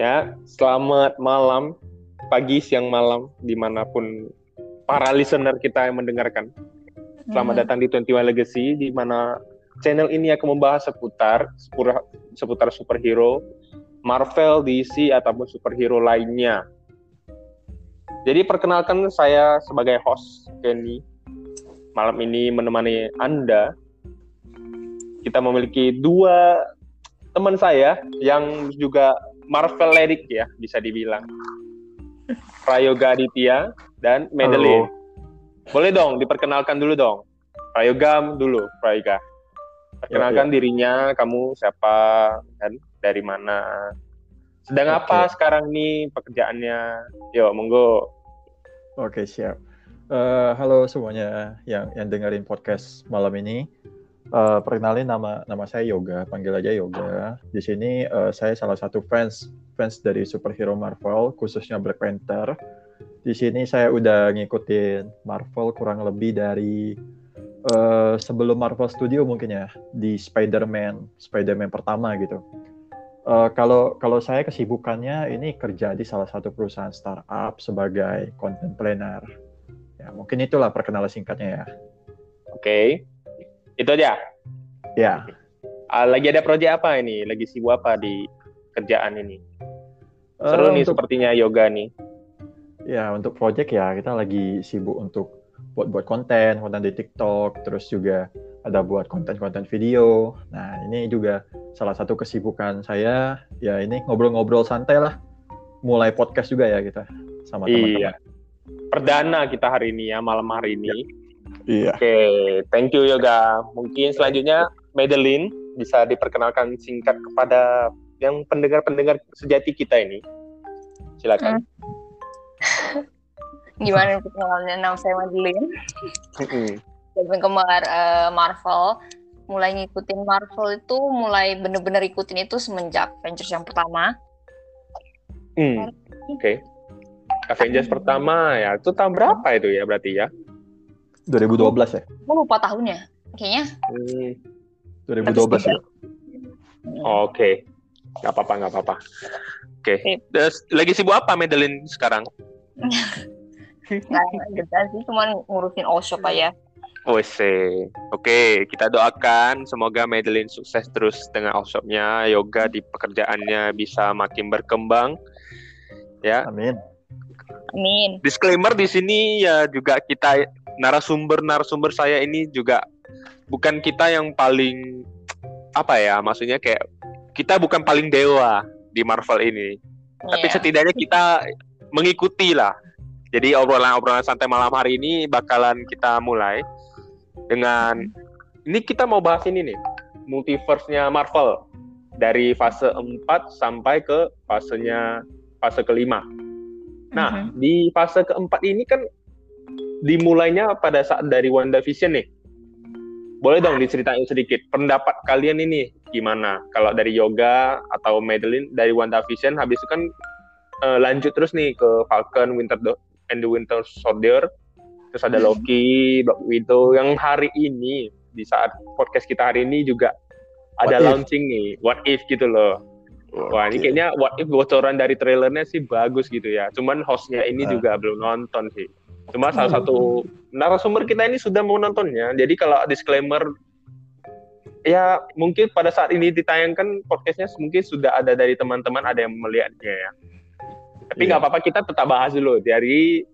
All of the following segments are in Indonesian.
Ya, selamat malam, pagi, siang, malam, di mana pun para listener kita yang mendengarkan. Selamat Hmm. datang di 21 Legacy, di mana channel ini akan membahas seputar seputar, seputar superhero, Marvel, DC, ataupun superhero lainnya. Jadi perkenalkan saya sebagai host Kenny. Malam ini menemani Anda. Kita memiliki dua teman saya yang juga Marvel Lerik ya, bisa dibilang. Prayoga Aditya dan Madeline. Boleh dong, diperkenalkan dulu dong. Prayoga dulu, Prayoga. Perkenalkan dirinya, kamu siapa dan dari mana. Sedang apa Oke. sekarang nih pekerjaannya? Yo, monggo. Oke siap. Eh, halo semuanya yang yang dengerin podcast malam ini. Eh, perkenalin nama nama saya Yoga, panggil aja Yoga. Di sini eh, saya salah satu fans fans dari superhero Marvel, khususnya Black Panther. Di sini saya udah ngikutin Marvel kurang lebih dari eh, sebelum Marvel Studio mungkin ya di Spider-Man, Spider-Man pertama gitu. Eh, kalau kalau saya kesibukannya ini kerja di salah satu perusahaan startup sebagai content planner. Ya, mungkin itulah perkenalan singkatnya ya. Oke. Itu aja. Ya, Ah, lagi ada proyek apa ini? Lagi sibuk apa di kerjaan ini? Seru Eh, nih untuk sepertinya yoga nih. ya untuk project ya kita lagi sibuk untuk buat buat konten, konten di TikTok, terus juga ada buat konten-konten video. Nah, ini juga salah satu kesibukan saya. Ya, ini ngobrol-ngobrol santai lah. Mulai podcast juga ya kita sama Iya. teman-teman. Perdana kita hari ini ya, malam hari ini. Iya. Oke, thank you Yoga. Mungkin selanjutnya Madeline bisa diperkenalkan singkat kepada yang pendengar-pendengar sejati kita ini. Silakan. Gimana perkenalannya? Nama saya Madeline. Penggemar eh, Marvel. Mulai ngikutin Marvel itu mulai bener-bener ikutin itu semenjak Avengers yang pertama. Hmm, Oke. Avengers pertama ya, itu tahun berapa itu ya berarti ya? 2012 ya? Aku lupa tahunnya. Kayaknya. Hmm, 2012 ya? Oke, nggak apa-apa, nggak apa-apa. Oke, Sip. Terus lagi sibuk apa Madeline sekarang? Nggak gede sih, cuman ngurusin all-shop aja. Oke, oke, kita doakan semoga Madeline sukses terus dengan workshopnya, yoga di pekerjaannya bisa makin berkembang. Ya, Amin. Amin. disclaimer di sini ya juga kita narasumber narasumber saya ini juga bukan kita yang paling apa ya, maksudnya kayak kita bukan paling dewa di Marvel ini, tapi Iya. setidaknya kita mengikuti lah. Jadi obrolan-obrolan santai malam hari ini bakalan kita mulai dengan ini kita mau bahas ini nih, multiverse-nya Marvel dari fase 4 sampai ke fasenya fase kelima. Nah, Mhm. di fase keempat ini kan dimulainya pada saat dari WandaVision nih. Boleh dong diceritain sedikit pendapat kalian ini gimana? Kalau dari Yoga atau Madeline dari WandaVision habis itu kan eh, lanjut terus nih ke Falcon Winter Do- and the Winter Soldier. Terus ada Hmm. Loki, Black Widow yang hari ini di saat podcast kita hari ini juga ada What if? launching nih, What If gitu loh. Wah ini kayaknya what if bocoran dari trailernya sih bagus gitu ya. Cuman hostnya ini Ah. juga belum nonton sih. Cuma salah satu narasumber kita ini sudah mau nontonnya. Jadi kalau disclaimer ya mungkin pada saat ini ditayangkan podcastnya mungkin sudah ada dari teman-teman ada yang melihatnya ya. Tapi Iya. nggak apa-apa kita tetap bahas dulu dari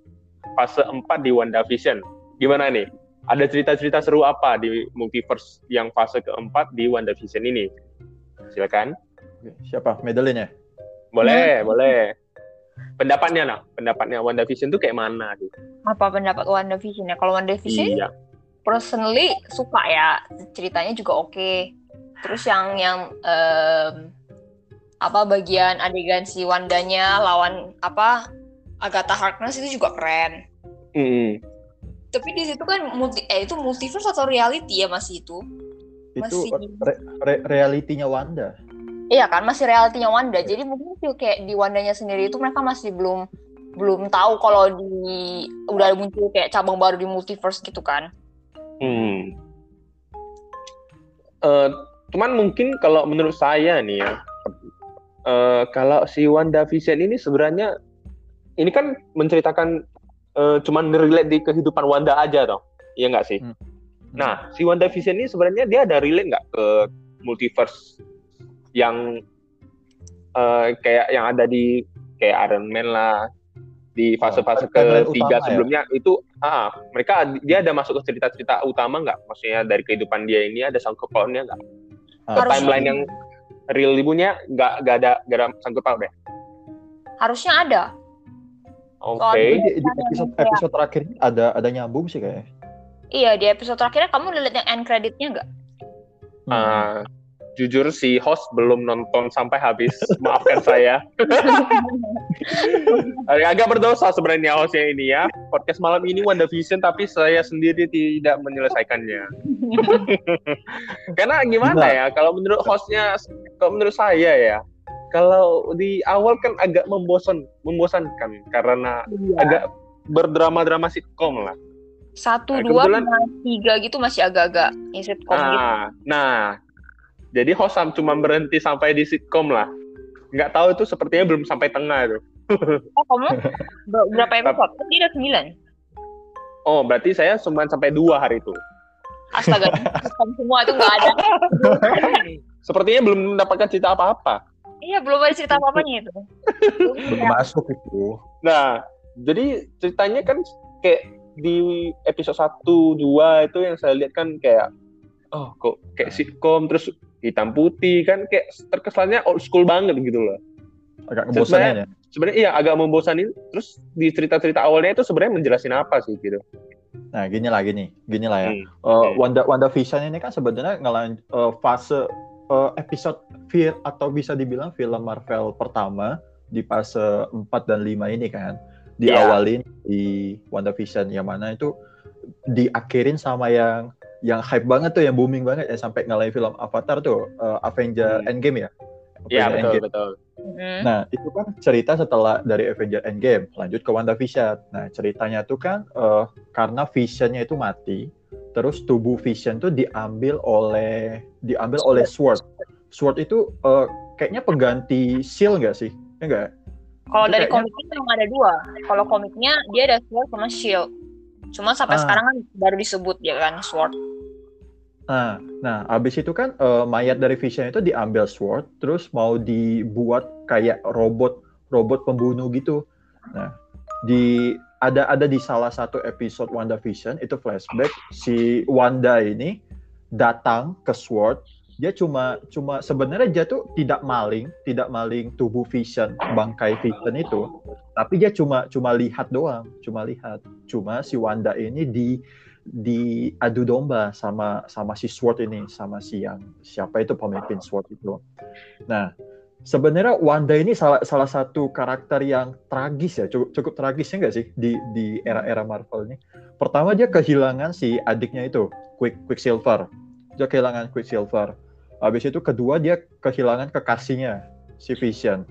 fase 4 di WandaVision. Gimana nih? Ada cerita-cerita seru apa di multiverse yang fase keempat di WandaVision ini? Silakan. Siapa? Madeline ya? Boleh, boleh. Pendapatnya nah, pendapatnya WandaVision tuh kayak mana sih? Apa pendapat WandaVision ya? Kalau WandaVision Iya. personally suka ya ceritanya juga oke terus yang yang em, apa bagian adegan si Wandanya lawan apa Agatha Harkness itu juga keren Mm-mm. tapi di situ kan multi eh itu multiverse atau reality ya masih itu Itu Masih. re- re- realitinya Wanda. Iya kan masih realitinya Wanda jadi mungkin sih kayak di Wandanya sendiri itu mereka masih belum belum tahu kalau di udah muncul kayak cabang baru di multiverse gitu kan Hmm. Eh, cuman mungkin kalau menurut saya nih ya, eh, kalau si Wanda Vision ini sebenarnya ini kan menceritakan eh, cuman relate di kehidupan Wanda aja toh. Iya nggak sih? Hmm. Nah, si Wanda Vision ini sebenarnya dia ada relate nggak ke multiverse yang eh, kayak yang ada di kayak Iron Man lah di fase-fase Oh, ketiga ya? sebelumnya itu ah mereka dia ada masuk ke cerita-cerita utama nggak? Maksudnya dari kehidupan dia ini ada sangkut pautnya nggak? Ah, Harusnya. Timeline yang real ibunya nggak nggak ada nggak ada sangkut paut deh. Harusnya ada. Oke. Soalnya- di, di episode episode terakhir ada ada nyambung sih kayaknya. Iya di episode terakhirnya kamu udah lihat yang end creditnya nggak? Hmm. Jujur si host belum nonton sampai habis. Maafkan saya. Agak berdosa sebenarnya hostnya ini ya. Podcast malam ini WandaVision tapi saya sendiri tidak menyelesaikannya. Karena gimana Gila. ya? Kalau menurut hostnya, kalau menurut saya ya, kalau di awal kan agak membosan, membosankan karena agak berdrama-drama sitkom lah. Satu, Nah, dua, kebetulan- tiga gitu masih agak-agak sitcom gitu. Ah, nah, jadi host sam- cuma berhenti sampai di sitkom lah. Nggak tahu itu sepertinya belum sampai tengah itu. Oh kamu ber- berapa episode? Kan Dia ada sembilan. Oh, berarti saya cuma sampai dua hari itu. Astaga, sitcom semua itu nggak ada. Sepertinya belum mendapatkan cerita apa-apa. Iya belum ada cerita apa-apanya itu. Belum masuk itu. Nah, jadi ceritanya kan kayak di episode 1, 2 itu yang saya lihat kan kayak oh kok kayak sitkom terus hitam putih kan kayak terkesannya old school banget gitu loh. Agak ngebosanin ya. Sebenarnya iya agak membosanin terus di cerita-cerita awalnya itu sebenarnya menjelasin apa sih gitu. Nah, gini lah gini, gini lah ya. Hmm. Oke. Wanda Wanda Vision ini kan sebenarnya ngelan eh, fase eh, episode fil atau bisa dibilang film Marvel pertama di fase 4 dan 5 ini kan Iya. diawalin di Wanda Vision yang mana itu diakhirin sama yang yang hype banget tuh yang booming banget ya sampai ngalahin film Avatar tuh eh, Avenger Hmm. Endgame ya. Iya betul Endgame. betul. Mm. Nah, itu kan cerita setelah dari Avenger Endgame, lanjut ke WandaVision. Nah, ceritanya tuh kan eh, karena Visionnya itu mati, terus tubuh Vision tuh diambil oleh diambil oleh Sword. Sword itu eh, kayaknya pengganti Shield nggak sih? Ya nggak? Kalau dari kayaknya- komiknya memang ada dua. Kalau komiknya dia ada Sword sama Shield. Cuma sampai Ah. sekarang kan baru disebut ya kan Sword. Nah, nah, abis itu kan eh, mayat dari Vision itu diambil Sword, terus mau dibuat kayak robot robot pembunuh gitu. Nah, di ada ada di salah satu episode WandaVision itu flashback si Wanda ini datang ke Sword. Dia cuma cuma sebenarnya dia tuh tidak maling, tidak maling tubuh Vision, bangkai Vision itu, tapi dia cuma cuma lihat doang, cuma lihat. Cuma si Wanda ini di diadu domba sama sama si Sword ini sama si yang siapa itu pemimpin Sword itu. Nah, sebenarnya Wanda ini salah salah satu karakter yang tragis ya, cukup cukup tragis ya nggak sih di di era-era Marvel ini. Pertama dia kehilangan si adiknya itu, Quick Quicksilver. Dia kehilangan Quicksilver. Habis itu kedua dia kehilangan kekasihnya, si Vision.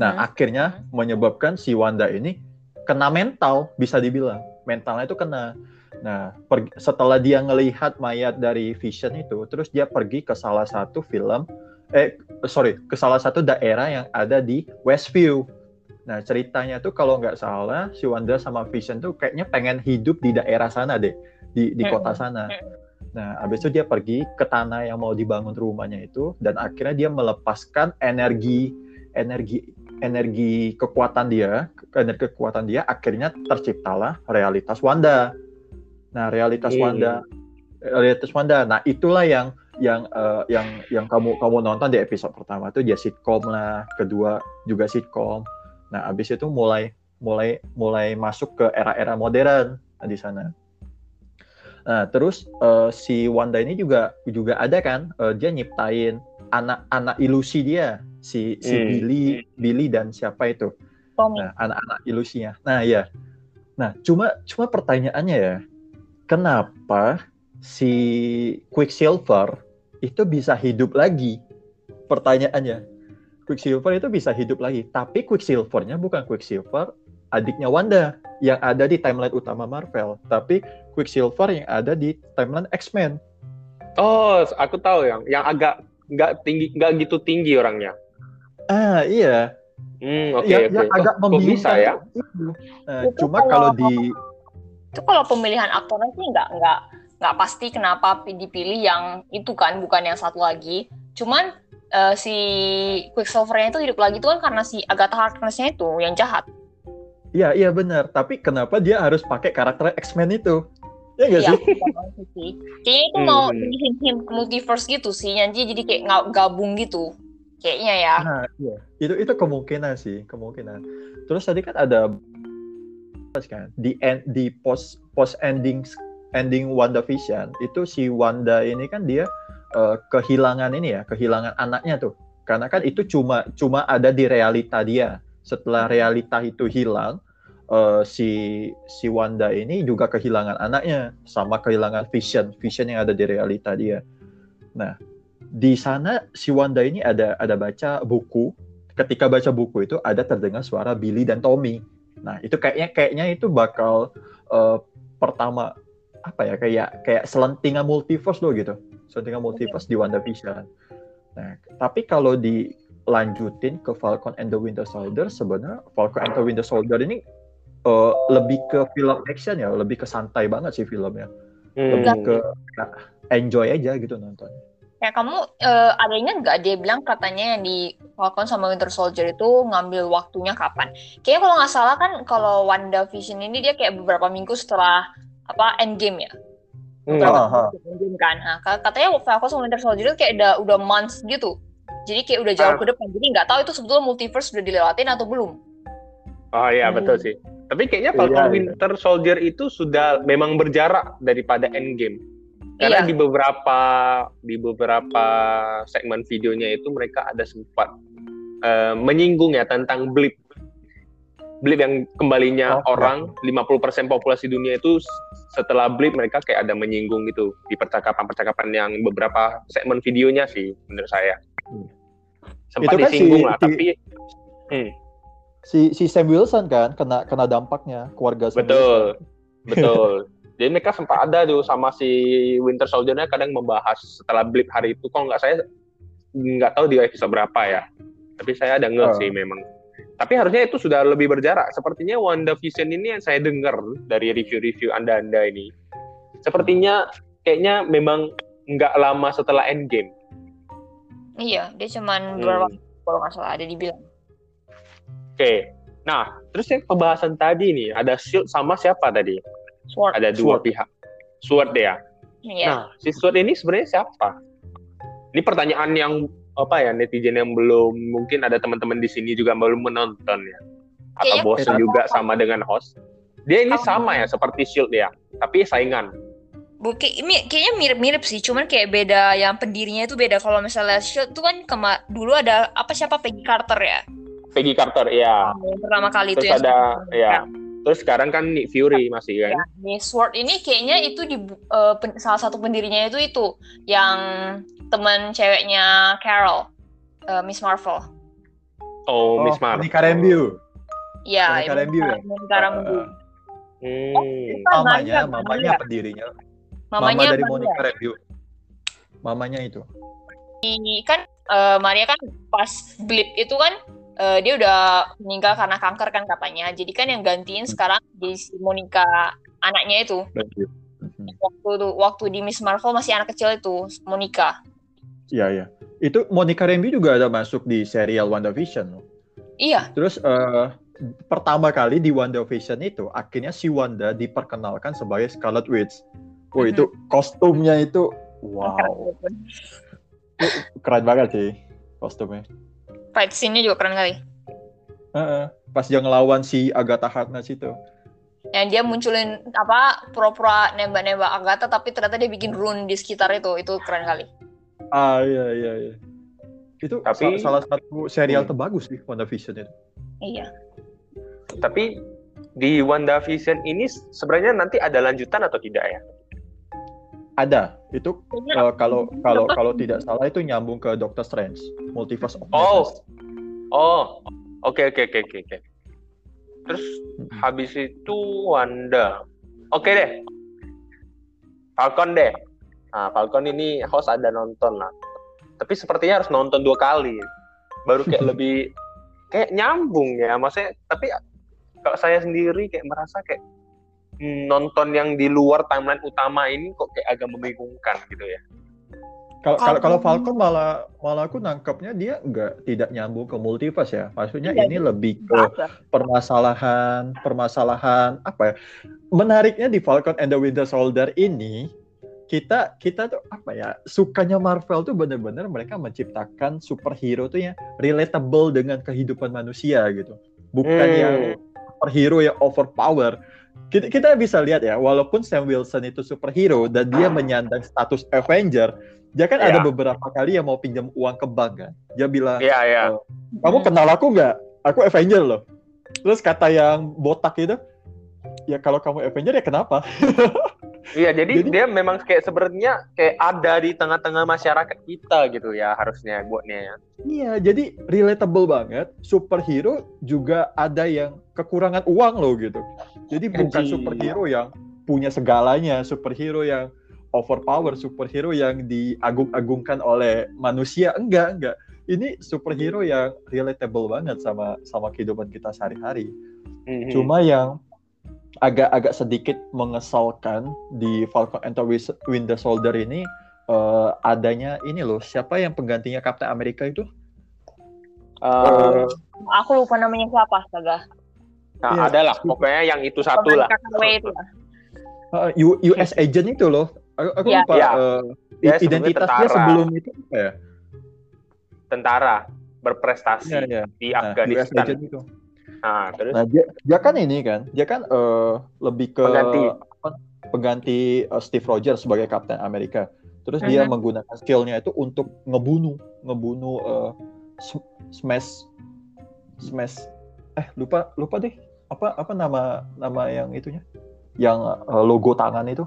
Nah, Mhm. akhirnya menyebabkan si Wanda ini kena mental, bisa dibilang. Mentalnya itu kena. Nah, per- setelah dia ngelihat mayat dari Vision itu, terus dia pergi ke salah satu film, eh, sorry, ke salah satu daerah yang ada di Westview. Nah, ceritanya tuh kalau nggak salah, si Wanda sama Vision tuh kayaknya pengen hidup di daerah sana deh, di, di Hmm. kota sana. Nah, habis itu dia pergi ke tanah yang mau dibangun rumahnya itu, dan akhirnya dia melepaskan energi energi energi kekuatan dia, energi kekuatan dia akhirnya terciptalah realitas Wanda. Nah, realitas Hmm. Wanda, realitas Wanda. Nah, itulah yang yang eh, yang yang kamu kamu nonton di episode pertama itu dia sitcom lah, kedua juga sitcom. Nah, habis itu mulai mulai mulai masuk ke era-era modern di sana. Nah, terus eh, si Wanda ini juga juga ada kan, eh, dia nyiptain anak-anak ilusi dia, si si Hmm. Billy, Billy dan siapa itu? Tommy. Nah, anak-anak ilusinya. Nah, ya. Nah, cuma cuma pertanyaannya ya, kenapa si Quicksilver itu bisa hidup lagi? Pertanyaannya. Quicksilver itu bisa hidup lagi, tapi Quicksilvernya bukan Quicksilver adiknya Wanda yang ada di timeline utama Marvel, tapi Quicksilver yang ada di timeline X-Men. Oh, aku tahu yang yang agak nggak tinggi nggak gitu tinggi orangnya. Ah iya. Hmm, oke ya, oke. ya agak Kok- kok bisa ya? itu. Nah, Itu cuma kalau- kalau di itu kalau pemilihan aktornya sih nggak nggak nggak pasti kenapa pi- dipilih yang itu kan bukan yang satu lagi cuman eh, si Quicksilver-nya itu hidup lagi itu kan karena si Agatha Harkness-nya itu yang jahat Iya, iya benar. Tapi kenapa dia harus pakai karakter X-Men itu? Ya nggak Iya, sih? kayaknya itu mau Hmm. hint hint multiverse gitu sih nanti jadi kayak gabung gitu kayaknya ya Nah, iya. Itu itu kemungkinan sih, kemungkinan. Terus tadi kan ada kan di end di post post ending ending WandaVision itu si Wanda ini kan dia eh, kehilangan ini ya, kehilangan anaknya tuh. Karena kan itu cuma cuma ada di realita dia. Setelah realita itu hilang, eh, si si Wanda ini juga kehilangan anaknya sama kehilangan Vision, Vision yang ada di realita dia. Nah, di sana si Wanda ini ada ada baca buku. Ketika baca buku itu ada terdengar suara Billy dan Tommy. Nah, itu kayaknya kayaknya itu bakal eh, pertama apa ya kayak kayak selentingan multiverse loh gitu. Selentingan multiverse di WandaVision. Nah, tapi kalau dilanjutin ke Falcon and the Winter Soldier sebenarnya Falcon and the Winter Soldier ini eh, lebih ke film action ya, lebih ke santai banget sih filmnya. Hmm. Lebih ke nah, enjoy aja gitu nonton. Ya kamu eh, ada ingat nggak dia bilang katanya yang di Falcon sama Winter Soldier itu ngambil waktunya kapan? Kayaknya kalau nggak salah kan kalau WandaVision ini dia kayak beberapa minggu setelah apa Endgame ya. Hmm. Beberapa Aha. minggu setelah Endgame kan. Nah, ka- katanya Falcon sama Winter Soldier itu kayak udah udah months gitu. Jadi kayak udah jauh Ah. ke depan. Jadi nggak tahu itu sebetulnya multiverse sudah dilewatin atau belum. Oh iya Hmm. betul sih. Tapi kayaknya Iya, Falcon iya. Winter Soldier itu sudah memang berjarak daripada Endgame. Karena Iya. di beberapa di beberapa segmen videonya itu mereka ada sempat eh, menyinggung ya tentang blip. Blip yang kembalinya Oh, orang 50% populasi dunia itu setelah blip mereka kayak ada menyinggung gitu di percakapan-percakapan yang beberapa segmen videonya sih menurut saya. Hmm. Sempat Itu kan si- disinggung lah, si- tapi Si si Sam Wilson kan kena kena dampaknya keluarga Sam Betul, Wilson. betul. Jadi mereka sempat ada tuh sama si Winter Soldier-nya kadang membahas setelah blip hari itu. Kalau nggak saya nggak tahu di episode berapa ya. Tapi saya ada ngeh Oh. sih memang. Tapi harusnya itu sudah lebih berjarak. Sepertinya WandaVision ini yang saya dengar dari review-review Anda-Anda ini. Sepertinya kayaknya memang nggak lama setelah Endgame. Iya, dia cuman Hmm. beberapa kalau nggak salah ada dibilang. Oke. Nah, terus yang pembahasan tadi nih, ada Shield sama siapa tadi? Sword. Ada dua Sword. pihak. Sword ya. Iya. Nah, si Sword ini sebenarnya siapa? Ini pertanyaan yang apa ya netizen yang belum mungkin ada teman-teman di sini juga belum menonton ya, atau Kayaknya bosan kita- juga sama dengan host. Dia ini Sama. sama ya seperti Shield ya, tapi saingan. Bu, kayak- ini kayaknya mirip-mirip sih, cuman kayak beda yang pendirinya itu beda. Kalau misalnya Shield tuh kan kema dulu ada apa siapa Peggy Carter ya, Peggy Carter ya. yang pertama kali itu Terus yang ada seperti- ya. Terus sekarang kan Nick Fury masih kan. Ya, di Sword ini kayaknya itu di eh, pen- salah satu pendirinya itu itu yang teman ceweknya Carol, eh, Miss Marvel. Oh, Miss Marvel. Monica Rambeau. Iya, Monica Rambeau ya? Monica Rambeau. Hmm. Bukan, mamanya, Maria, mamanya Maria. pendirinya. Mamanya Mama dari. Monica Rambeau. Mamanya itu. Ini kan eh, Maria kan pas blip itu kan eh, dia udah meninggal karena kanker kan katanya. Jadi kan yang gantiin sekarang di si Monica anaknya itu. Waktu waktu di Miss Marvel masih anak kecil itu Monica. Iya, iya. Itu Monica Rambeau juga ada masuk di serial WandaVision. loh. Iya, Terus eh, pertama kali di WandaVision itu akhirnya si Wanda diperkenalkan sebagai Scarlet Witch. Oh, Mhm. itu kostumnya itu wow, keren banget sih kostumnya. Fight scene-nya juga keren kali. Heeh. Pas dia ngelawan si Agatha Harkness itu. Yang dia munculin apa pura-pura nembak-nembak Agatha tapi ternyata dia bikin rune di sekitar itu. Itu keren kali. Ah iya iya iya. Itu Tapi- sa- salah satu serial Hmm. terbagus di WandaVision itu. Iya. Tapi di WandaVision ini sebenarnya nanti ada lanjutan atau tidak ya? Ada. Itu Kayaknya eh, kalau kalau kalau tidak salah itu nyambung ke Doctor Strange, Multiverse of Oh. Madness. Oh, oke oke oke oke oke. Terus Mm-mm. habis itu Wanda. Oke deh. Falcon deh. Nah, Falcon ini host ada nonton lah. Tapi sepertinya harus nonton dua kali. baru kayak lebih kayak nyambung ya maksudnya tapi kalau saya sendiri kayak merasa kayak hmm, nonton yang di luar timeline utama ini kok kayak agak membingungkan gitu ya kalau Kalau- Falcon malah malah aku nangkepnya dia nggak tidak nyambung ke multiverse ya. Maksudnya Iya, ini lebih ke permasalahan permasalahan apa ya? Menariknya di Falcon and the Winter Soldier ini kita kita tuh apa ya sukanya Marvel tuh bener-bener mereka menciptakan superhero tuh yang relatable dengan kehidupan manusia gitu bukan Hmm. yang superhero yang overpower kita, kita bisa lihat ya walaupun Sam Wilson itu superhero dan dia menyandang status Avenger dia kan ada Ya. beberapa kali yang mau pinjam uang ke bank kan dia bilang Iya ya kamu kenal aku nggak? Aku Avenger loh. Terus kata yang botak itu, ya kalau kamu Avenger ya kenapa? iya jadi, Jadi- dia memang kayak sebenarnya kayak ada di tengah-tengah masyarakat kita gitu ya harusnya buatnya ya Iya, jadi relatable banget. Superhero juga ada yang kekurangan uang loh gitu. Jadi bukan superhero yang punya segalanya, superhero yang overpower, superhero yang diagung-agungkan oleh manusia. Enggak, enggak. Ini superhero yang relatable banget sama sama kehidupan kita sehari-hari. Mhm. Cuma yang agak-agak sedikit mengesalkan di Falcon and the Winter Soldier ini eh, adanya ini loh, siapa yang penggantinya Captain America itu? Eh, Aku lupa namanya siapa, astaga. nah Iya. ada lah pokoknya yang itu satu lah KKW itu lah. Eh, US agent itu loh. Aku, aku Iya. lupa Iya. eh, Dia i- identitas sebelumnya dia tentara. sebelum itu apa ya? tentara berprestasi Iya, iya. di Nah, Afghanistan itu. nah terus Nah, dia, dia kan ini kan, dia kan eh, lebih ke Pengganti. pengganti eh, Steve Rogers sebagai Captain America. Terus dia Mhm. menggunakan skillnya itu untuk ngebunuh, ngebunuh eh, sm- smash, smash. Eh lupa lupa deh apa apa nama nama yang itunya, yang eh, logo tangan itu.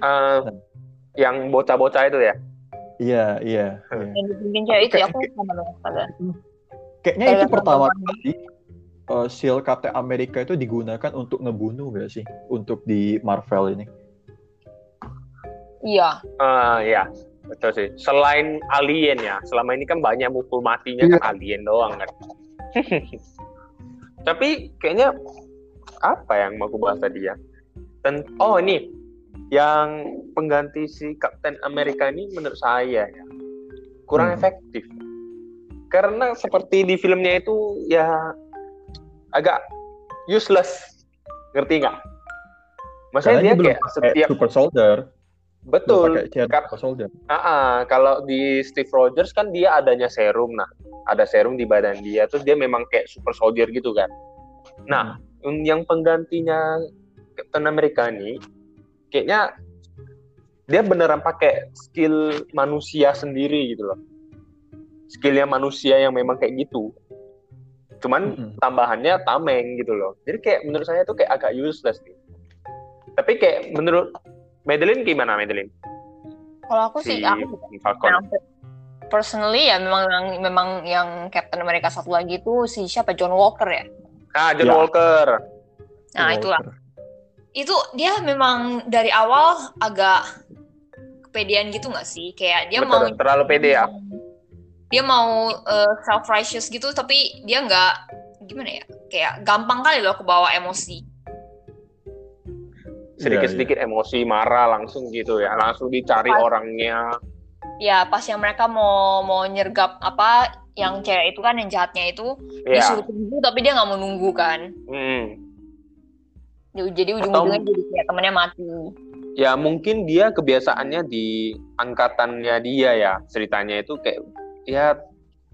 Eh, yang bocah-bocah itu ya Iya iya. iya. Yang dipimpin cewek itu, aku lupa namanya, astaga. Kayaknya itu pertama kali uh, shield Captain America itu digunakan untuk ngebunuh gak sih? Untuk di Marvel ini. Iya. Ah ya, betul sih. Selain alien ya, selama ini kan banyak mukul matinya Iya. kan alien doang kan. Tapi kayaknya apa yang mau aku bahas tadi ya? Dan oh ini yang pengganti si Captain America ini menurut saya ya kurang Hmm. efektif. Karena seperti di filmnya itu ya agak useless. Ngerti nggak? Maksudnya dia belum kayak setiap Super Soldier. Betul Kap- Super Soldier. Ah, ah, kalau di Steve Rogers kan dia adanya serum, nah ada serum di badan dia, terus dia memang kayak super soldier gitu kan. Nah, Hmm. yang penggantinya Captain America ini, kayaknya dia beneran pakai skill manusia sendiri gitu loh. Skillnya manusia yang memang kayak gitu. Cuman Mm-mm. tambahannya tameng gitu loh. Jadi kayak menurut saya tuh kayak agak useless nih. Tapi kayak menurut Madeline gimana Madeline? Kalau aku Si sih, aku Falcon. Nah, personally ya memang yang memang yang Captain America satu lagi itu si siapa John Walker ya. Ah, John Ya. Walker. Nah, Walker. itulah. Itu dia memang dari awal agak kepedean gitu nggak sih? Kayak dia Betul, mau terlalu pede ya. Dia mau self righteous gitu tapi dia nggak gimana ya? Kayak gampang kali loh kebawa emosi. Sedikit-sedikit emosi, marah langsung gitu ya. Langsung dicari Pas- orangnya. Ya pas yang mereka mau mau nyergap apa yang cewek itu kan yang jahatnya itu Ya. disuruh tunggu tapi dia nggak mau nunggu kan. Hmm. Jadi ujung-ujungnya jadi kayak temennya mati. Ya mungkin dia kebiasaannya di angkatannya dia ya. Ceritanya itu kayak ya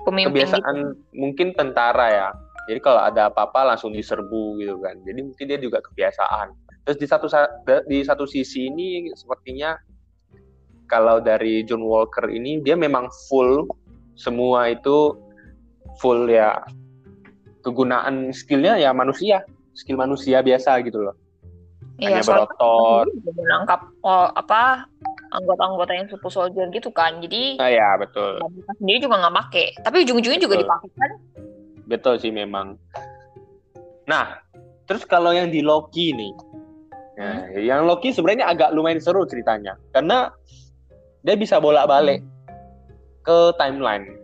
Pemimpin gitu. kebiasaan mungkin tentara ya. Jadi kalau ada apa-apa langsung diserbu gitu kan. Jadi mungkin dia juga kebiasaan. Terus di satu sa- di satu sisi ini sepertinya kalau dari John Walker ini dia memang full semua itu full ya kegunaan skillnya ya manusia, skill manusia biasa gitu loh. Iya, Hanya berotot. menangkap oh, apa anggota-anggota yang super soldier gitu kan. Jadi Ah ya betul. sendiri juga nggak pakai. Tapi ujung-ujungnya juga dipakai kan. Betul sih memang. Nah, terus kalau yang di Loki nih. Nah, yang Loki sebenarnya agak lumayan seru ceritanya. Karena dia bisa bolak-balik ke timeline.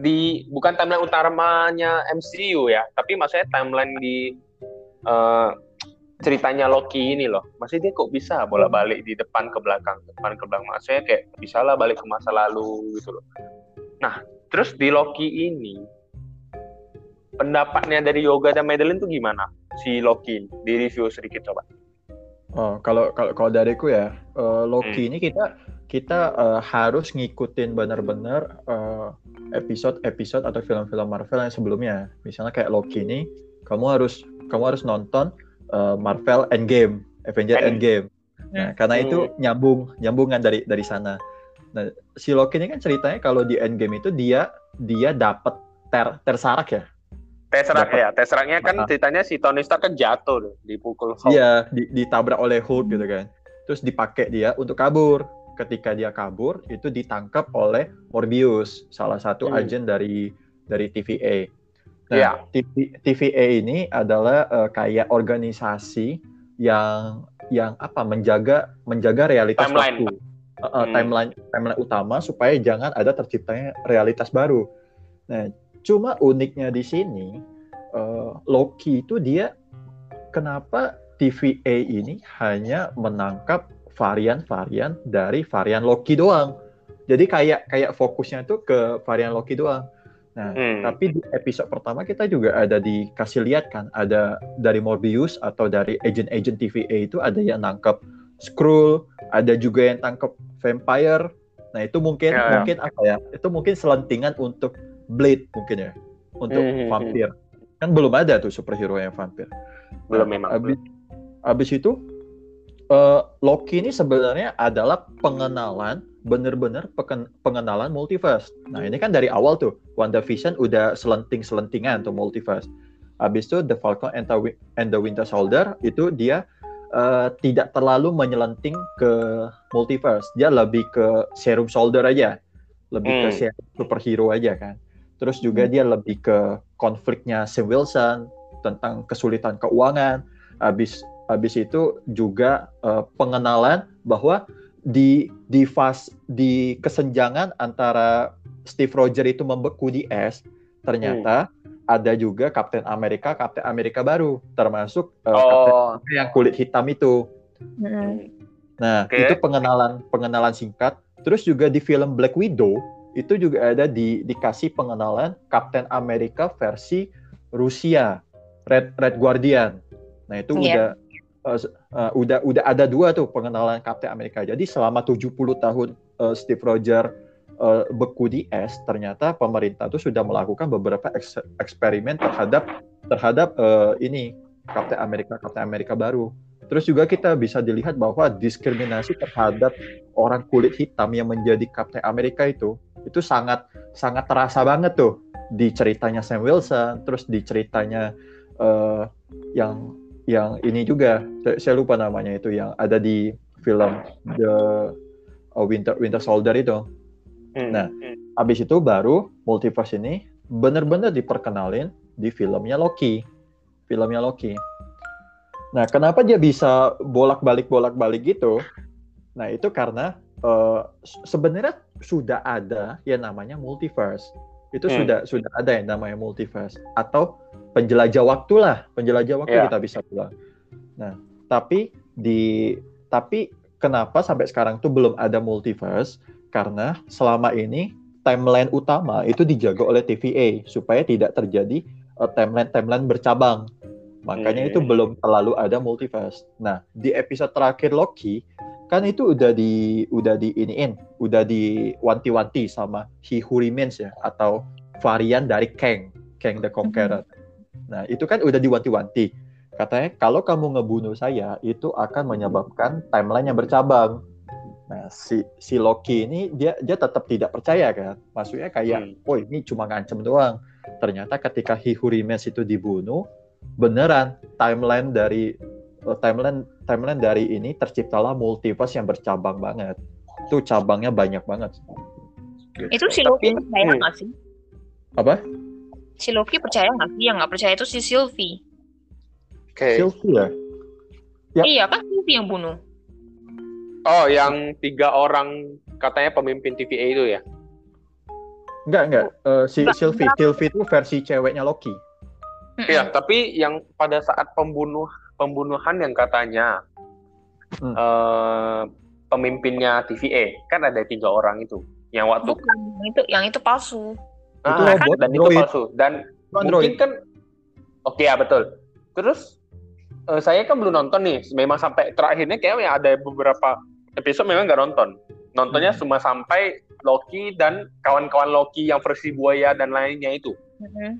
di bukan timeline utamanya MCU ya, tapi maksudnya timeline di uh, ceritanya Loki ini loh. Masih dia kok bisa bolak-balik di depan ke belakang, depan ke belakang. Maksudnya kayak bisa lah balik ke masa lalu gitu loh. Nah, terus di Loki ini pendapatnya dari Yoga dan Madeline tuh gimana? Si Loki di review sedikit coba. Oh, kalau kalau kalau dariku ya, uh, Loki hmm. ini kita kita uh, harus ngikutin benar-benar uh, episode-episode atau film-film Marvel yang sebelumnya. Misalnya kayak Loki ini, kamu harus kamu harus nonton uh, Marvel Endgame, Avenger End. Endgame. Nah, hmm. karena itu hmm. nyambung nyambungan dari dari sana. Nah, si Loki ini kan ceritanya kalau di Endgame itu dia dia dapat ter tersarak ya. Tesseract ya, Tesseractnya kan ceritanya si Tony Stark kan jatuh deh, dipukul Hulk. Iya, di, ditabrak oleh Hulk gitu kan. Terus dipakai dia untuk kabur. Ketika dia kabur, itu ditangkap oleh Morbius, salah satu hmm. agen dari dari TVA. Nah, yeah. TV, TVA ini adalah uh, kayak organisasi yang yang apa menjaga menjaga realitas timeline. waktu. Uh, uh, hmm. timeline timeline utama supaya jangan ada terciptanya realitas baru. Nah, cuma uniknya di sini uh, Loki itu dia kenapa TVA ini hanya menangkap varian-varian dari varian Loki doang. Jadi kayak kayak fokusnya itu ke varian Loki doang. Nah, hmm. tapi di episode pertama kita juga ada dikasih lihat kan, ada dari Morbius atau dari agent-agent TVA itu ada yang nangkep Skrull, ada juga yang tangkap vampire. Nah, itu mungkin ya, ya. mungkin apa ya? Itu mungkin selentingan untuk Blade mungkin ya, untuk hmm. hmm, hmm. vampir. Kan belum ada tuh superhero yang vampir. Belum nah, memang. Abis, abis itu uh, Loki ini sebenarnya adalah pengenalan bener-bener pengenalan multiverse. Nah ini kan dari awal tuh WandaVision udah selenting-selentingan tuh multiverse. Habis itu The Falcon and the Winter Soldier itu dia uh, tidak terlalu menyelenting ke multiverse. Dia lebih ke serum soldier aja, lebih hmm. ke serum superhero aja kan. Terus juga hmm. dia lebih ke konfliknya Sam Wilson tentang kesulitan keuangan. Habis habis itu juga uh, pengenalan bahwa di di fase di kesenjangan antara Steve Roger itu membeku di es ternyata hmm. ada juga Kapten Amerika Kapten Amerika baru termasuk uh, oh. Kapten yang kulit hitam itu hmm. nah okay. itu pengenalan pengenalan singkat terus juga di film Black Widow itu juga ada di dikasih pengenalan Kapten Amerika versi Rusia Red Red Guardian nah itu yeah. udah uh, uh, udah udah ada dua tuh pengenalan Kapten Amerika. Jadi selama 70 tahun uh, Steve Rogers uh, beku di es, ternyata pemerintah tuh sudah melakukan beberapa eks eksperimen terhadap terhadap uh, ini Kapten Amerika Kapten Amerika baru. Terus juga kita bisa dilihat bahwa diskriminasi terhadap orang kulit hitam yang menjadi Kapten Amerika itu itu sangat sangat terasa banget tuh di ceritanya Sam Wilson, terus di ceritanya uh, yang yang ini juga saya, saya lupa namanya itu yang ada di film The uh, Winter Winter Soldier itu. Hmm. Nah, hmm. habis itu baru multiverse ini benar-benar diperkenalin di filmnya Loki. Filmnya Loki. Nah, kenapa dia bisa bolak-balik bolak-balik gitu? Nah, itu karena uh, sebenarnya sudah ada yang namanya multiverse itu hmm. sudah sudah ada yang namanya multiverse atau penjelajah waktu lah penjelajah waktu yeah. kita bisa bilang nah tapi di tapi kenapa sampai sekarang tuh belum ada multiverse karena selama ini timeline utama itu dijaga oleh TVA supaya tidak terjadi uh, timeline timeline bercabang makanya hmm. itu belum terlalu ada multiverse nah di episode terakhir Loki kan itu udah di udah di iniin, udah di wanti-wanti sama He Who Remains ya atau varian dari Kang, Kang the Conqueror. Mm-hmm. Nah, itu kan udah diwanti-wanti. Katanya kalau kamu ngebunuh saya itu akan menyebabkan timeline yang bercabang. Nah, si si Loki ini dia dia tetap tidak percaya kan. Maksudnya kayak, hmm. "Oh, ini cuma ngancem doang." Ternyata ketika Remains itu dibunuh, beneran timeline dari uh, timeline timeline dari ini terciptalah multiverse yang bercabang banget. Itu cabangnya banyak banget. Itu si Loki percaya hmm. nggak sih? Apa? Si Loki percaya nggak sih? Yang nggak percaya itu si Sylvie. Okay. Sylvie ya? ya? Iya kan Sylvie yang bunuh. Oh, yang tiga orang katanya pemimpin TVA itu ya? Enggak, enggak. Eh, si Enggak, Sylvie, enggak. Sylvie itu versi ceweknya Loki. Iya, tapi yang pada saat pembunuh pembunuhan yang katanya Hmm. eh, pemimpinnya TVA kan ada tiga orang itu yang waktu Bukan, yang itu yang itu palsu. Itu Ah, robot, dan itu android. palsu dan Itu Android. mungkin kan oke ya betul. Terus eh, saya kan belum nonton nih, memang sampai terakhirnya kayak ya ada beberapa episode memang nggak nonton. Nontonnya Hmm. cuma sampai Loki dan kawan-kawan Loki yang versi buaya dan lainnya itu. Mm-mm.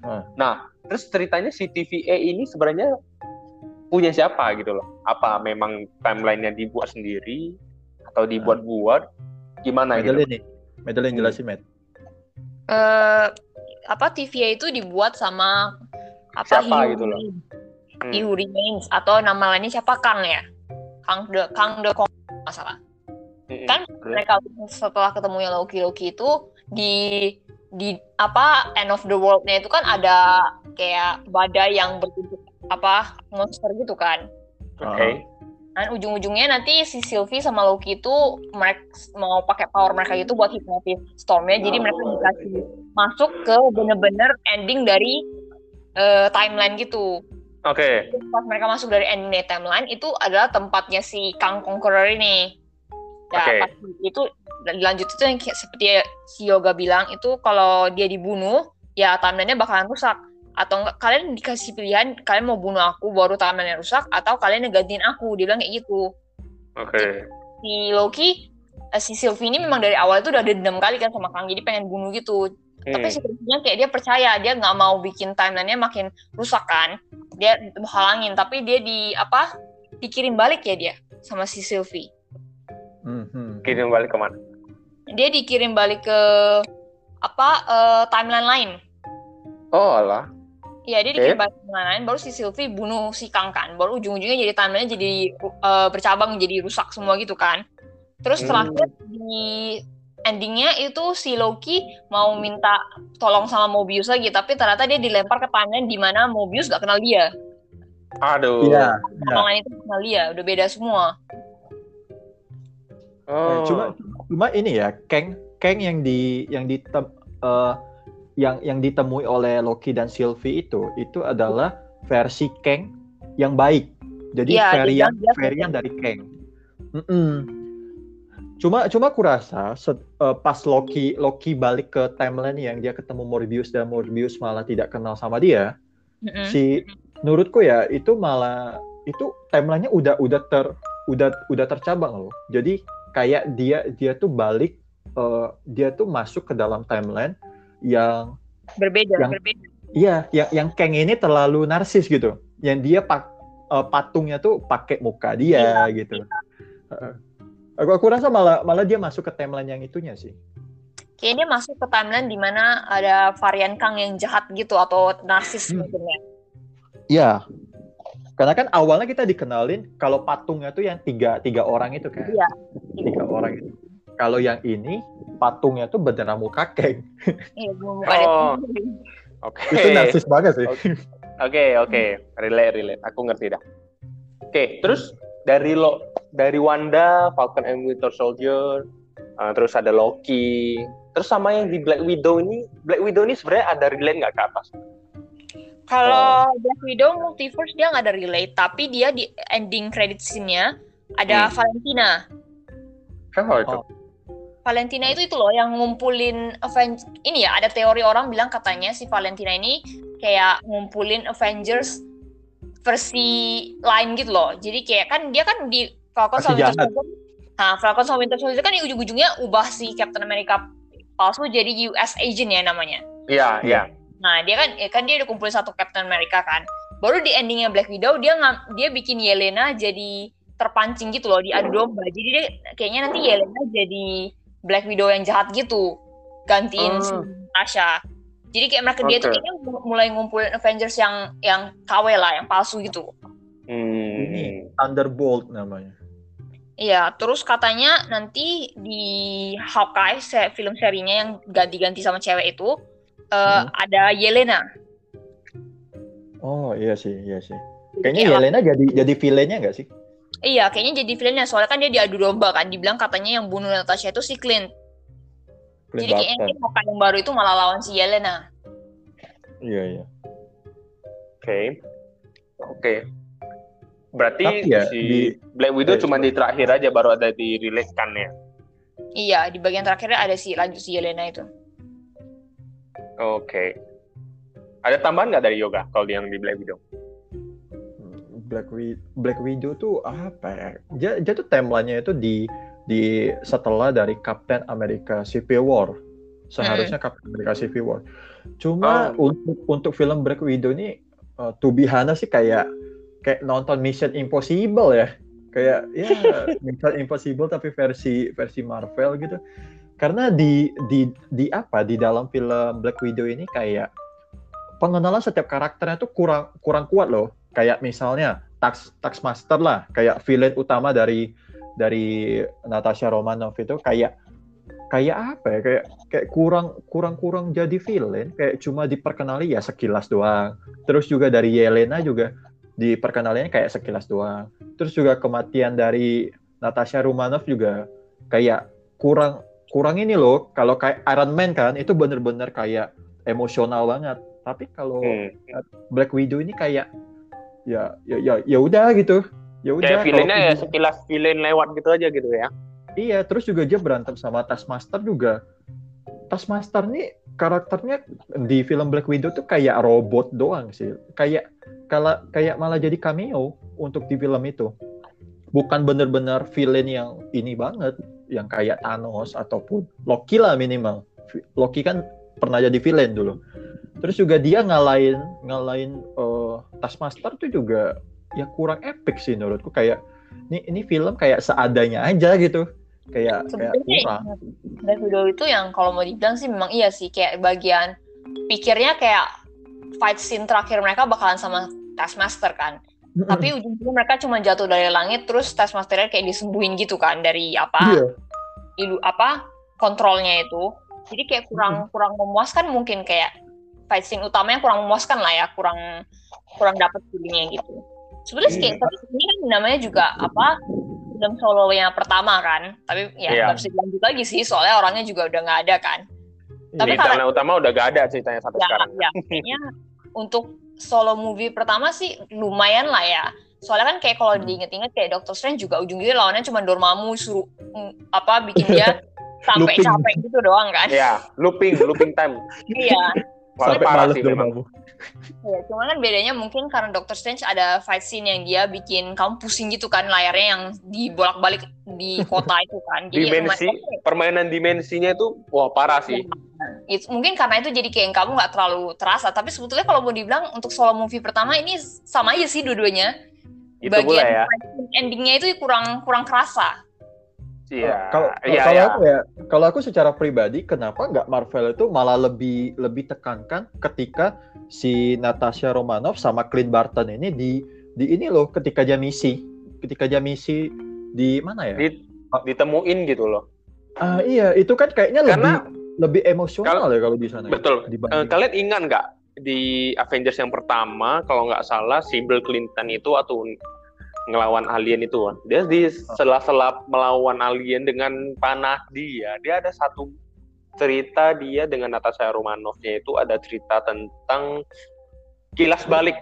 Terus ceritanya si TVA ini sebenarnya punya siapa gitu loh? Apa memang timelinenya dibuat sendiri atau dibuat-buat? Gimana gitu? Madeline nih. Madeline Hmm. jelasin, Matt. Eh apa TVA itu dibuat sama apa Siapa He gitu loh? Hmm. He Who Remains atau nama lainnya siapa Kang ya Kang de Kang de Kong masalah Mm-mm. kan Terus? mereka setelah ketemunya Loki Loki itu di di apa end of the world-nya itu kan ada kayak badai yang berbentuk apa monster gitu kan Oke. Dan ujung-ujungnya nanti si Sylvie sama Loki itu mereka mau pakai power mereka itu buat hipnotis Stormnya. Jadi mereka dikasih masuk ke bener-bener ending dari eh, timeline gitu. Oke. Terus pas mereka masuk dari ending timeline itu adalah tempatnya si Kang Conqueror ini. Ya Oke. pas itu lanjut itu yang seperti si Yoga bilang itu kalau dia dibunuh ya timelinenya bakalan rusak atau enggak kalian dikasih pilihan kalian mau bunuh aku baru timelinenya rusak atau kalian ngegantiin aku dia bilang kayak gitu Oke. si Loki eh, si Sylvie ini memang dari awal itu udah dendam kali kan sama Kang jadi pengen bunuh gitu tapi Hmm. sebenarnya kayak dia percaya dia nggak mau bikin timelinenya makin rusak kan dia halangin tapi dia di apa dikirim balik ya dia sama si Sylvie Mhm. Kirim balik ke mana? dia dikirim balik ke apa eh, timeline lain Oh alah. Iya dia dikirim timeline lain baru si Sylvie bunuh si Kang kan baru ujung-ujungnya jadi timelinenya jadi eh, bercabang jadi rusak semua gitu kan terus Hmm. terakhir di endingnya itu si Loki mau minta tolong sama Mobius lagi tapi ternyata dia dilempar ke timeline di mana Mobius gak kenal dia Aduh. Iya. Tolongan itu kenal dia udah beda semua Eh, Oh. Cuma cuma ini ya, Kang Kang yang di yang di yang yang ditemui oleh Loki dan Sylvie itu itu adalah versi Kang yang baik. Jadi dia varian bilang dia varian dari Kang. Mm-mm. Cuma cuma aku rasa set- eh, pas Loki Loki balik ke timeline yang dia ketemu Morbius dan Morbius malah tidak kenal sama dia, Mm-mm. si menurutku ya itu malah itu timelinenya udah udah ter udah udah tercabang loh. Jadi kayak dia dia tuh balik eh, dia tuh masuk ke dalam timeline yang berbeda yang- berbeda iya yang yang Kang ini terlalu narsis gitu. Yang dia pak eh, patungnya tuh pakai muka dia gitu. Heeh. Aku aku rasa malah malah dia masuk ke timeline yang itunya sih. kayaknya dia masuk ke timeline di mana ada varian Kang yang jahat gitu atau narsis Hmm. mungkin ya Iya. Karena kan awalnya kita dikenalin kalau patungnya tuh yang tiga tiga orang itu kan. Iya. Tiga orang itu. Kalau yang ini patungnya tuh beneran muka keng. iya Oh. Oke. Itu narsis banget sih. Oke. Oke, oke. Relate, relate. Aku ngerti dah. Oke, terus dari lo dari Wanda, Falcon and Winter Soldier, uh, terus ada Loki, terus sama yang di Black Widow ini, Black Widow ini sebenarnya ada relate nggak ke atas? Kalau Black Widow multiverse dia nggak ada relate, tapi dia di ending credit scene-nya ada Hmm. Valentina. Oh, itu. Oh. Valentina itu itu loh yang ngumpulin Avengers. Ini ya ada teori orang bilang katanya si Valentina ini kayak ngumpulin Avengers versi lain gitu loh. Jadi kayak kan dia kan di Falcon sama Winter. Soldier. Nah, Falcon sama Winter Soldier kan di ujung-ujungnya ubah si Captain America palsu jadi US agent ya namanya. Iya, iya. Nah, dia kan ya kan dia udah kumpulin satu Captain America kan. Baru di endingnya Black Widow dia nggak dia bikin Yelena jadi terpancing gitu loh diadu domba. Jadi dia kayaknya nanti Yelena jadi Black Widow yang jahat gitu. Gantiin si Hmm. Natasha. Jadi kayak mereka dia tuh kayaknya mulai ngumpulin Avengers yang yang KW lah, yang palsu gitu. Hmm. Ini Thunderbolt namanya. Iya, terus katanya nanti di Hawkeye se- film serinya yang ganti-ganti sama cewek itu eh, Hmm. ada Yelena. Oh iya sih, iya sih. Kayaknya kayak Yelena jadi jadi villainnya nggak sih? Iya, kayaknya jadi villainnya soalnya kan dia diadu domba kan. Dibilang katanya yang bunuh Natasha itu si Clint. Clint Jadi kayaknya Barton. Hawkeye yang baru itu malah lawan si Yelena. Iya iya. Oke. Oke. Berarti Tapi ya, si di- Black Widow eh, cuma di terakhir aja baru ada di release kan ya. Iya, di bagian terakhirnya ada si lanjut si Yelena itu. Oke. Ada tambahan nggak dari Yoga kalau yang di Black Widow? Black Widow, Black Widow tuh apa ya? Dia, dia tuh timelinenya itu di di setelah dari Captain America Civil War. Seharusnya Captain America Civil War. Cuma untuk untuk film Black Widow ini uh, to be honest sih kayak kayak nonton Mission Impossible ya. Kayak ya Mission Impossible tapi versi versi Marvel gitu. Karena di di di apa di dalam film Black Widow ini kayak pengenalan setiap karakternya tuh kurang kurang kuat loh kayak misalnya Tax Taxmaster lah. Kayak villain utama dari dari Natasha Romanoff itu kayak kayak apa ya? Kayak kayak kurang kurang kurang jadi villain. Kayak cuma diperkenali ya sekilas doang. Terus juga dari Yelena juga diperkenalinya kayak sekilas doang. Terus juga kematian dari Natasha Romanoff juga kayak kurang kurang ini loh. Kalau kayak Iron Man kan itu bener-bener kayak emosional banget. Tapi kalau Hmm. Black Widow ini kayak ya ya ya ya udah gitu. Ya udah Kayak villainnya ya sekilas villain lewat gitu aja gitu ya. iya terus juga dia berantem sama Taskmaster juga. Taskmaster nih karakternya di film Black Widow tuh kayak robot doang sih. Kayak kalau kayak malah jadi cameo untuk di film itu. Bukan bener-bener villain yang ini banget yang kayak Thanos ataupun Loki lah minimal. Loki kan pernah jadi villain dulu. Terus juga dia ngalahin ngalahin eh, Taskmaster tuh juga ya kurang epic sih menurutku. Kayak ini ini film kayak seadanya aja gitu. Kayak kayak Sebenarnya kurang. Black Widow itu yang kalau mau dibilang sih memang iya sih kayak bagian pikirnya kayak fight scene terakhir mereka bakalan sama Taskmaster kan. Tapi ujung-ujungnya mereka cuma jatuh dari langit terus Taskmasternya kayak disembuhin gitu kan dari apa iya. ilu apa kontrolnya itu. Jadi kayak kurang kurang memuaskan mungkin kayak fight scene utamanya kurang memuaskan lah ya, kurang kurang dapat feelingnya gitu. Sebenarnya sih kayak tapi ini kan namanya juga apa film solo yang pertama kan, tapi ya Iya. nggak bisa dilanjut lagi sih soalnya orangnya juga udah nggak ada kan. Tapi Iya. kalau- Cerita utama udah gak ada ceritanya sampai Ya, sekarang. ya kayaknya untuk solo movie pertama sih lumayan lah ya. Soalnya kan kayak kalau Hmm. diinget-inget kayak Doctor Strange juga ujung-ujungnya lawannya cuma Dormammu suruh mm, apa bikin dia sampai Looping. capek gitu doang kan. Iya, looping, looping time. Iya. Sampai parah males sih memang. kamu Ya, cuma kan bedanya mungkin karena Doctor Strange ada fight scene yang dia bikin kamu pusing gitu kan layarnya yang dibolak-balik di kota itu kan. Jadi Dimensi, lumayan- permainan dimensinya itu wah parah sih. itu mungkin karena itu jadi kayak kamu nggak terlalu terasa. Tapi sebetulnya kalau mau dibilang untuk solo movie pertama ini sama aja sih dua-duanya. Itu Bagian ya. endingnya itu kurang kurang kerasa. Iya. kalau Iya, kalau iya. aku ya kalau aku secara pribadi kenapa nggak Marvel itu malah lebih lebih tekankan ketika si Natasha Romanoff sama Clint Barton ini di di ini loh ketika dia misi ketika dia misi di mana ya Di- ditemuin gitu loh. Ah, iya itu kan kayaknya Karena- lebih lebih emosional ya kalau di sana ya, Betul. Dibanding- kalian ingat nggak di Avengers yang pertama kalau nggak salah si Bill Clinton itu atau ngelawan alien itu kan. Dia di sela-sela melawan alien dengan panah dia. Dia ada satu cerita dia dengan Natasha Romanoff-nya itu ada cerita tentang kilas balik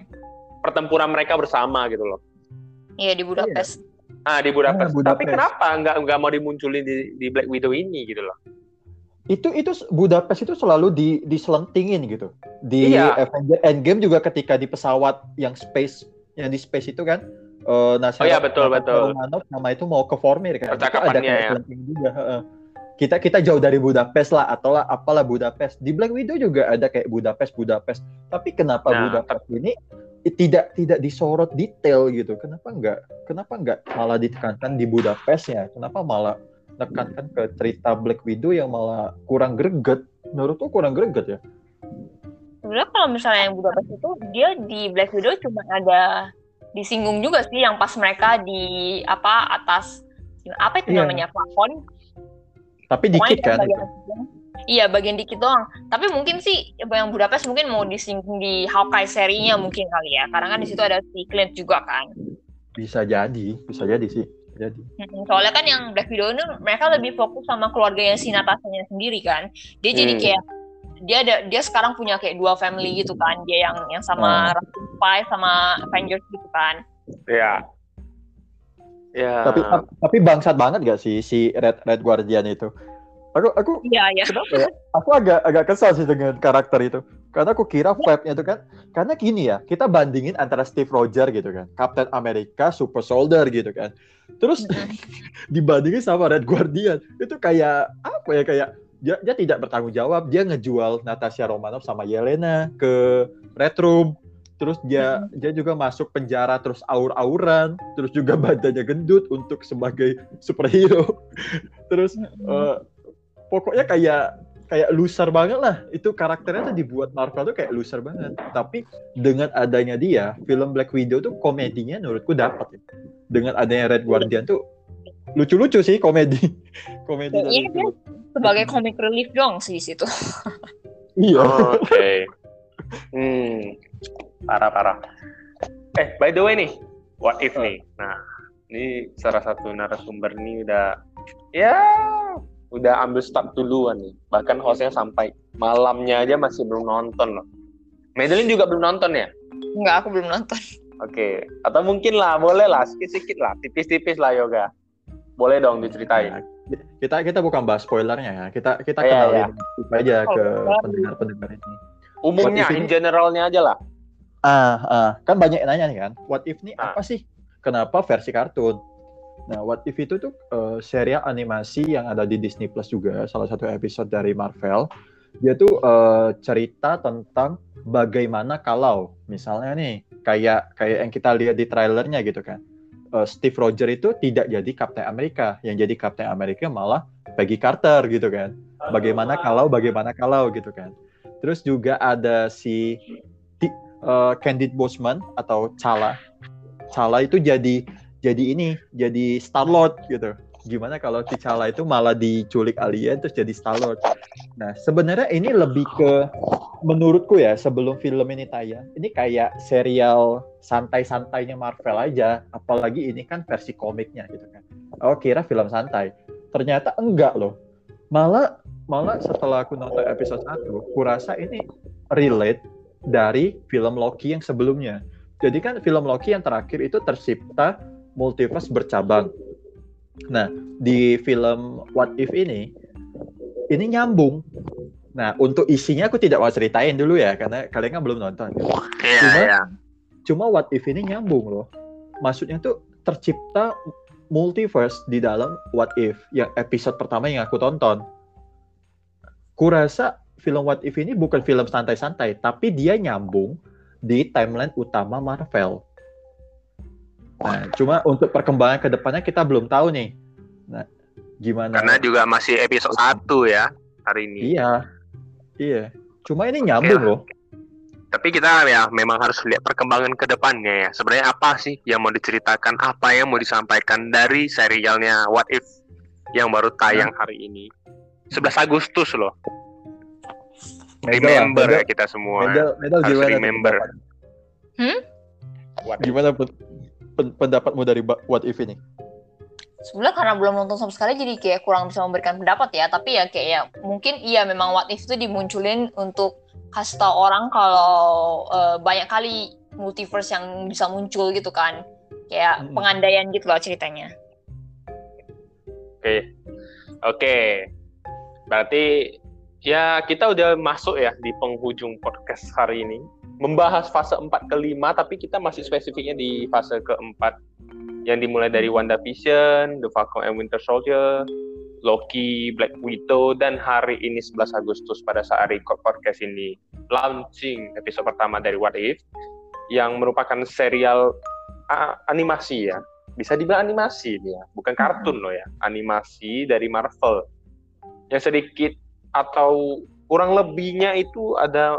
pertempuran mereka bersama gitu loh. Iya di Budapest. Ah di Budapest. Ah, Budapest. Tapi kenapa nggak nggak mau dimunculin di, di Black Widow ini gitu loh? itu itu Budapest itu selalu di diselentingin gitu di Iya. Avenger Endgame juga ketika di pesawat yang space yang di space itu kan eh Natasha- Oh iya, betul, betul. Romanoff nama itu mau ke Vormir kan? Itu ada Percakapannya, ya. juga heeh. kita kita jauh dari Budapest lah atau lah apalah Budapest. Di Black Widow juga ada kayak Budapest Budapest. Tapi kenapa Nah, Budapest ini tidak tidak disorot detail gitu? Kenapa enggak kenapa enggak malah ditekankan di Budapest ya kenapa malah tekankan ke cerita Black Widow yang malah kurang greget? Menurutku kurang greget ya. Sebenarnya kalau misalnya yang Budapest itu dia di Black Widow cuma ada disinggung juga sih yang pas mereka di apa atas apa itu Iya. namanya plafon tapi Pokoknya dikit kan bagian. Iya, bagian dikit doang. Tapi mungkin sih yang Budapest mungkin mau disinggung di Hawkeye serinya mungkin kali ya. Karena kan di situ ada si Clint juga kan. bisa jadi bisa jadi sih jadi. Hmm, Soalnya kan yang Black Widow ini mereka lebih fokus sama keluarganya si Natasha-nya sendiri kan. Dia jadi Hmm. kayak dia ada dia sekarang punya kayak dua family gitu kan. Dia yang yang sama Hmm. Five sama Avengers gitu kan. Ya. Ya. Tapi tapi bangsat banget gak sih si Red Red Guardian itu? Aku aku Iya, iya. kenapa ya? Aku agak agak kesal sih dengan karakter itu. Karena aku kira vibe-nya itu kan karena gini ya, kita bandingin antara Steve Rogers gitu kan, Captain America, Super Soldier gitu kan. Terus dibandingin sama Red Guardian, itu kayak apa ya kayak dia, dia tidak bertanggung jawab, dia ngejual Natasha Romanoff sama Yelena ke Red Room. Terus dia dia juga masuk penjara terus aur-auran, terus juga badannya gendut untuk sebagai superhero. terus eh, pokoknya kayak kayak loser banget lah itu karakternya tuh dibuat Marvel tuh kayak loser banget tapi dengan adanya dia film Black Widow tuh komedinya menurutku dapat ya. dengan adanya Red Guardian tuh lucu-lucu sih komedi komedi dari Iya, dia sebagai comic relief dong sih di situ. iya Oke. Hmm. Parah parah. Eh, by the way nih, what if nih? Nah, ini salah satu narasumber nih udah ya udah ambil start duluan nih. Bahkan hostnya sampai malamnya aja masih belum nonton loh. Madeline juga belum nonton ya? Enggak, aku belum nonton. Oke. Atau mungkin lah, boleh lah, sedikit-sedikit lah, tipis-tipis lah yoga. Boleh dong diceritain. kita kita bukan bahas spoilernya ya kita kita Iya, kenalin iya. aja ke Oh, pendengar-pendengar ini Umumnya, in ini- generalnya aja lah. Ah, ah, kan banyak yang nanya nih kan, what if nih Ah. apa sih? Kenapa versi kartun? Nah, what if itu tuh eh, serial animasi yang ada di Disney Plus juga, salah satu episode dari Marvel. Dia tuh eh, cerita tentang bagaimana kalau misalnya nih kayak kayak yang kita lihat di trailernya gitu kan. Eh, Steve Rogers itu tidak jadi Captain Amerika, yang jadi Captain Amerika malah Peggy Carter gitu kan. Bagaimana kalau bagaimana kalau gitu kan. Terus juga ada si eh, Candid Boseman atau Chala. Chala itu jadi jadi ini, jadi Star Lord gitu. Gimana kalau T'Challa itu malah diculik alien terus jadi Star Lord. Nah, sebenarnya ini lebih ke menurutku ya sebelum film ini tayang, ini kayak serial santai-santainya Marvel aja, apalagi ini kan versi komiknya gitu kan. Oh, kira film santai. Ternyata enggak loh. Malah malah setelah aku nonton episode 1, kurasa ini relate dari film Loki yang sebelumnya. Jadi kan film Loki yang terakhir itu tercipta multiverse bercabang. Nah, di film What If ini ini nyambung. Nah, untuk isinya aku tidak mau ceritain dulu ya karena kalian kan belum nonton. Iya, Cuma- iya. Cuma What If ini nyambung loh. Maksudnya tuh tercipta multiverse di dalam What If yang episode pertama yang aku tonton. Kurasa film What If ini bukan film santai-santai, tapi dia nyambung di timeline utama Marvel. Nah, cuma untuk perkembangan ke depannya kita belum tahu nih. Nah, gimana? Karena juga masih episode 1 ya hari ini. Iya. Iya. Cuma ini nyambung Iya. loh. Tapi kita ya memang harus lihat perkembangan ke depannya ya. Sebenarnya apa sih yang mau diceritakan, apa yang mau disampaikan dari serialnya What If yang baru tayang hari ini. 11 Agustus loh. Medal Remember ya kita semua. Medal, medal Harus gimana? remember. Hmm? What. Gimana pen- pen- pendapatmu dari What If ini? Sebenarnya karena belum nonton sama sekali jadi kayak kurang bisa memberikan pendapat ya. Tapi ya kayak ya mungkin iya memang what if itu dimunculin untuk kasih tau orang kalau eh, banyak kali multiverse yang bisa muncul gitu kan. Kayak Mm-mm. pengandaian gitu loh ceritanya. Oke. Oke. Berarti ya kita udah masuk ya di penghujung podcast hari ini. Membahas fase 4 ke 5 tapi kita masih spesifiknya di fase keempat yang dimulai dari WandaVision, The Falcon and Winter Soldier, Loki, Black Widow dan hari ini 11 Agustus pada saat record podcast ini launching episode pertama dari What If yang merupakan serial animasi ya bisa dibilang animasi dia, bukan kartun loh ya, animasi dari Marvel. Yang sedikit atau kurang lebihnya itu ada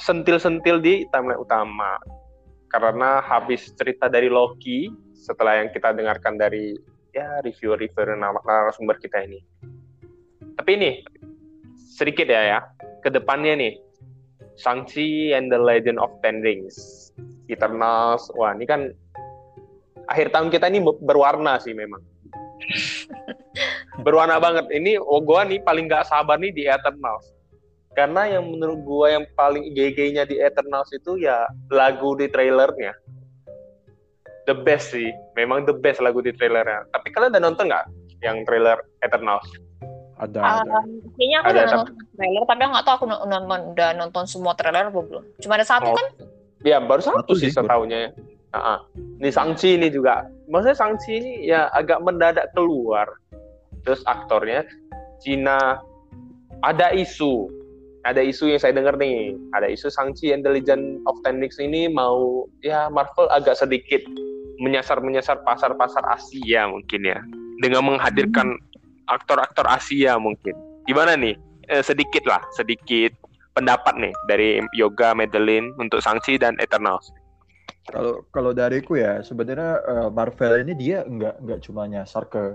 sentil-sentil di timeline utama. Karena habis cerita dari Loki, setelah yang kita dengarkan dari ya review-review narasumber kita ini. Tapi ini sedikit ya ya, ke depannya nih. Shang-Chi and the Legend of Ten Rings. Eternals, wah ini kan akhir tahun kita ini berwarna sih memang. berwarna banget. Ini oh, gua nih paling gak sabar nih di Eternals. Karena yang menurut gua yang paling GG-nya di Eternals itu ya lagu di trailernya. The best sih, memang the best lagu di trailernya. Tapi kalian udah nonton nggak yang trailer Eternals? Ada, Uh, ada. kayaknya aku Ada, udah tapi- nonton trailer, tapi aku nggak tahu aku nonton udah nonton semua trailer apa belum. Cuma ada satu Oh. kan? Ya baru satu Satu sih setahunya ya. Heeh. Ini Sangchi ini juga. Maksudnya Sangchi ini ya agak mendadak keluar. Terus aktornya Cina. Ada isu. Ada isu yang saya dengar nih. Ada isu Sangchi and the Legend of Ten Rings ini mau ya Marvel agak sedikit menyasar-menyasar pasar-pasar Asia mungkin ya. Dengan menghadirkan aktor-aktor Asia mungkin. Gimana nih? Eh, sedikit lah, sedikit pendapat nih dari Yoga, Madeline untuk Sangchi dan Eternals. Kalau kalau dariku ya sebenarnya eh, Marvel ini dia nggak nggak cuma nyasar ke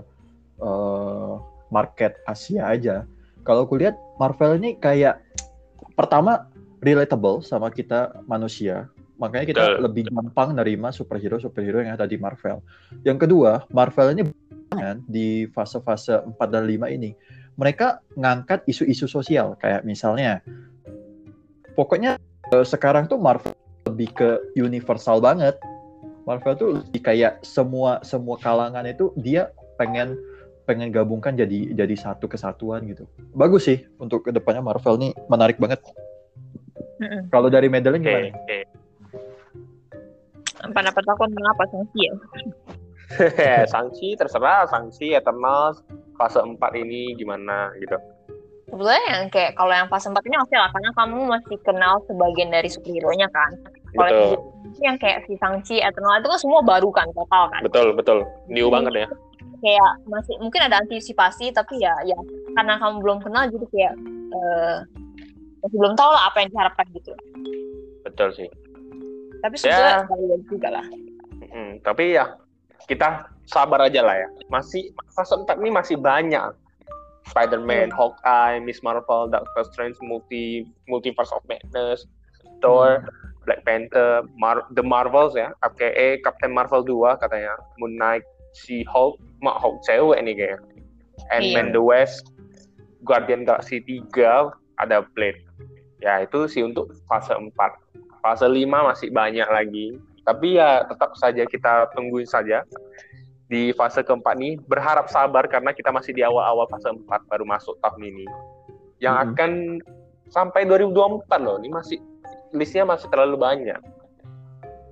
eh, market Asia aja. Kalau aku lihat Marvel ini kayak pertama relatable sama kita manusia, makanya kita Betul. lebih gampang nerima superhero superhero yang ada di Marvel. Yang kedua, Marvel ini di fase-fase 4 dan 5 ini mereka ngangkat isu-isu sosial kayak misalnya pokoknya eh, sekarang tuh Marvel lebih ke universal banget. Marvel tuh lebih kayak semua semua kalangan itu dia pengen pengen gabungkan jadi jadi satu kesatuan gitu. Bagus sih untuk ke depannya Marvel nih menarik banget. Mm-mm. Kalau dari Madeline Oke, gimana? oke. Pendapat aku tentang apa sanksi ya? Sangchi terserah, Sangchi, Eternals, fase 4 ini gimana gitu. Sebetulnya yang kayak kalau yang pas sempat ini oke lah karena kamu masih kenal sebagian dari superhero-nya kan. Kalau yang, kayak si Sangchi, Eternal itu kan semua baru kan total kan. betul, betul. New banget ya. Kayak masih mungkin ada antisipasi tapi ya ya karena kamu belum kenal jadi kayak eh, masih belum tahu lah apa yang diharapkan gitu. Betul sih. Tapi sebetulnya Ya. juga lah. Mm, tapi ya kita sabar aja lah ya. Masih fase 4 ini masih banyak. Spider-Man, Hawkeye, Miss Marvel, Doctor Strange, Multi Multiverse of Madness, Thor, Black Panther, Mar- The Marvels ya, aka Captain Marvel 2 katanya, Moon Knight, She-Hulk, Mak Hulk cewek nih kayaknya. Ant-Man Iya. The West, Guardian Galaxy 3, ada Blade. Ya itu sih untuk fase 4. Fase 5 masih banyak lagi. Tapi ya tetap saja kita tungguin saja di fase keempat ini berharap sabar karena kita masih di awal-awal fase 4 baru masuk tahun ini. Yang Mhm. akan sampai 2024 loh. Ini masih listnya masih terlalu banyak.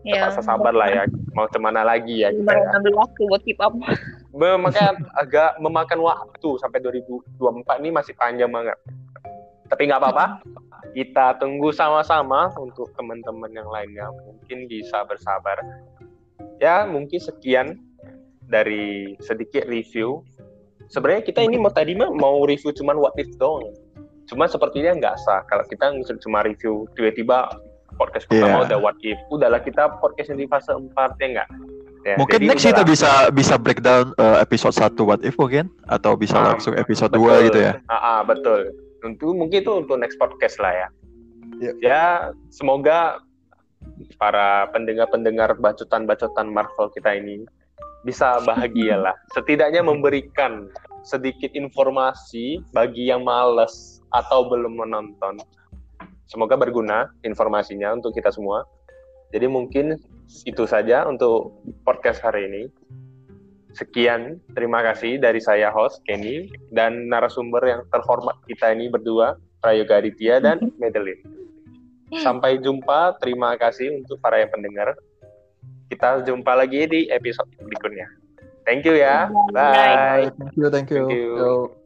Ya. Terpaksa sabar lah ya. Mau ke mana lagi ya kita ya. Ambil waktu buat keep up. Memakan agak memakan waktu sampai 2024 ini masih panjang banget. Tapi nggak apa-apa. Kita tunggu sama-sama untuk teman-teman yang lainnya. Mungkin bisa bersabar. Ya, mungkin sekian dari sedikit review. Sebenarnya kita ini mau tadi mah mau review cuman what if doang. Cuma sepertinya nggak sah kalau kita cuma review tiba-tiba podcast pertama Iya. udah what if. Udahlah kita podcast di fase 4 ya enggak? Ya, Mungkin next kita bisa bisa breakdown uh, episode 1 what if mungkin atau bisa Ah, langsung episode Betul. 2 gitu ya. Ah, ah, betul. Untuk mungkin itu untuk next podcast lah ya. Iya. Ya, semoga para pendengar-pendengar bacotan-bacotan Marvel kita ini bisa bahagia lah. Setidaknya memberikan sedikit informasi bagi yang males atau belum menonton. Semoga berguna informasinya untuk kita semua. Jadi mungkin itu saja untuk podcast hari ini. Sekian, terima kasih dari saya host Kenny dan narasumber yang terhormat kita ini berdua, Prayoga Aditya dan Madeline. Sampai jumpa, terima kasih untuk para yang pendengar. Kita jumpa lagi di episode berikutnya. Thank you ya. Bye. Thank you, thank you. Thank you. Yo.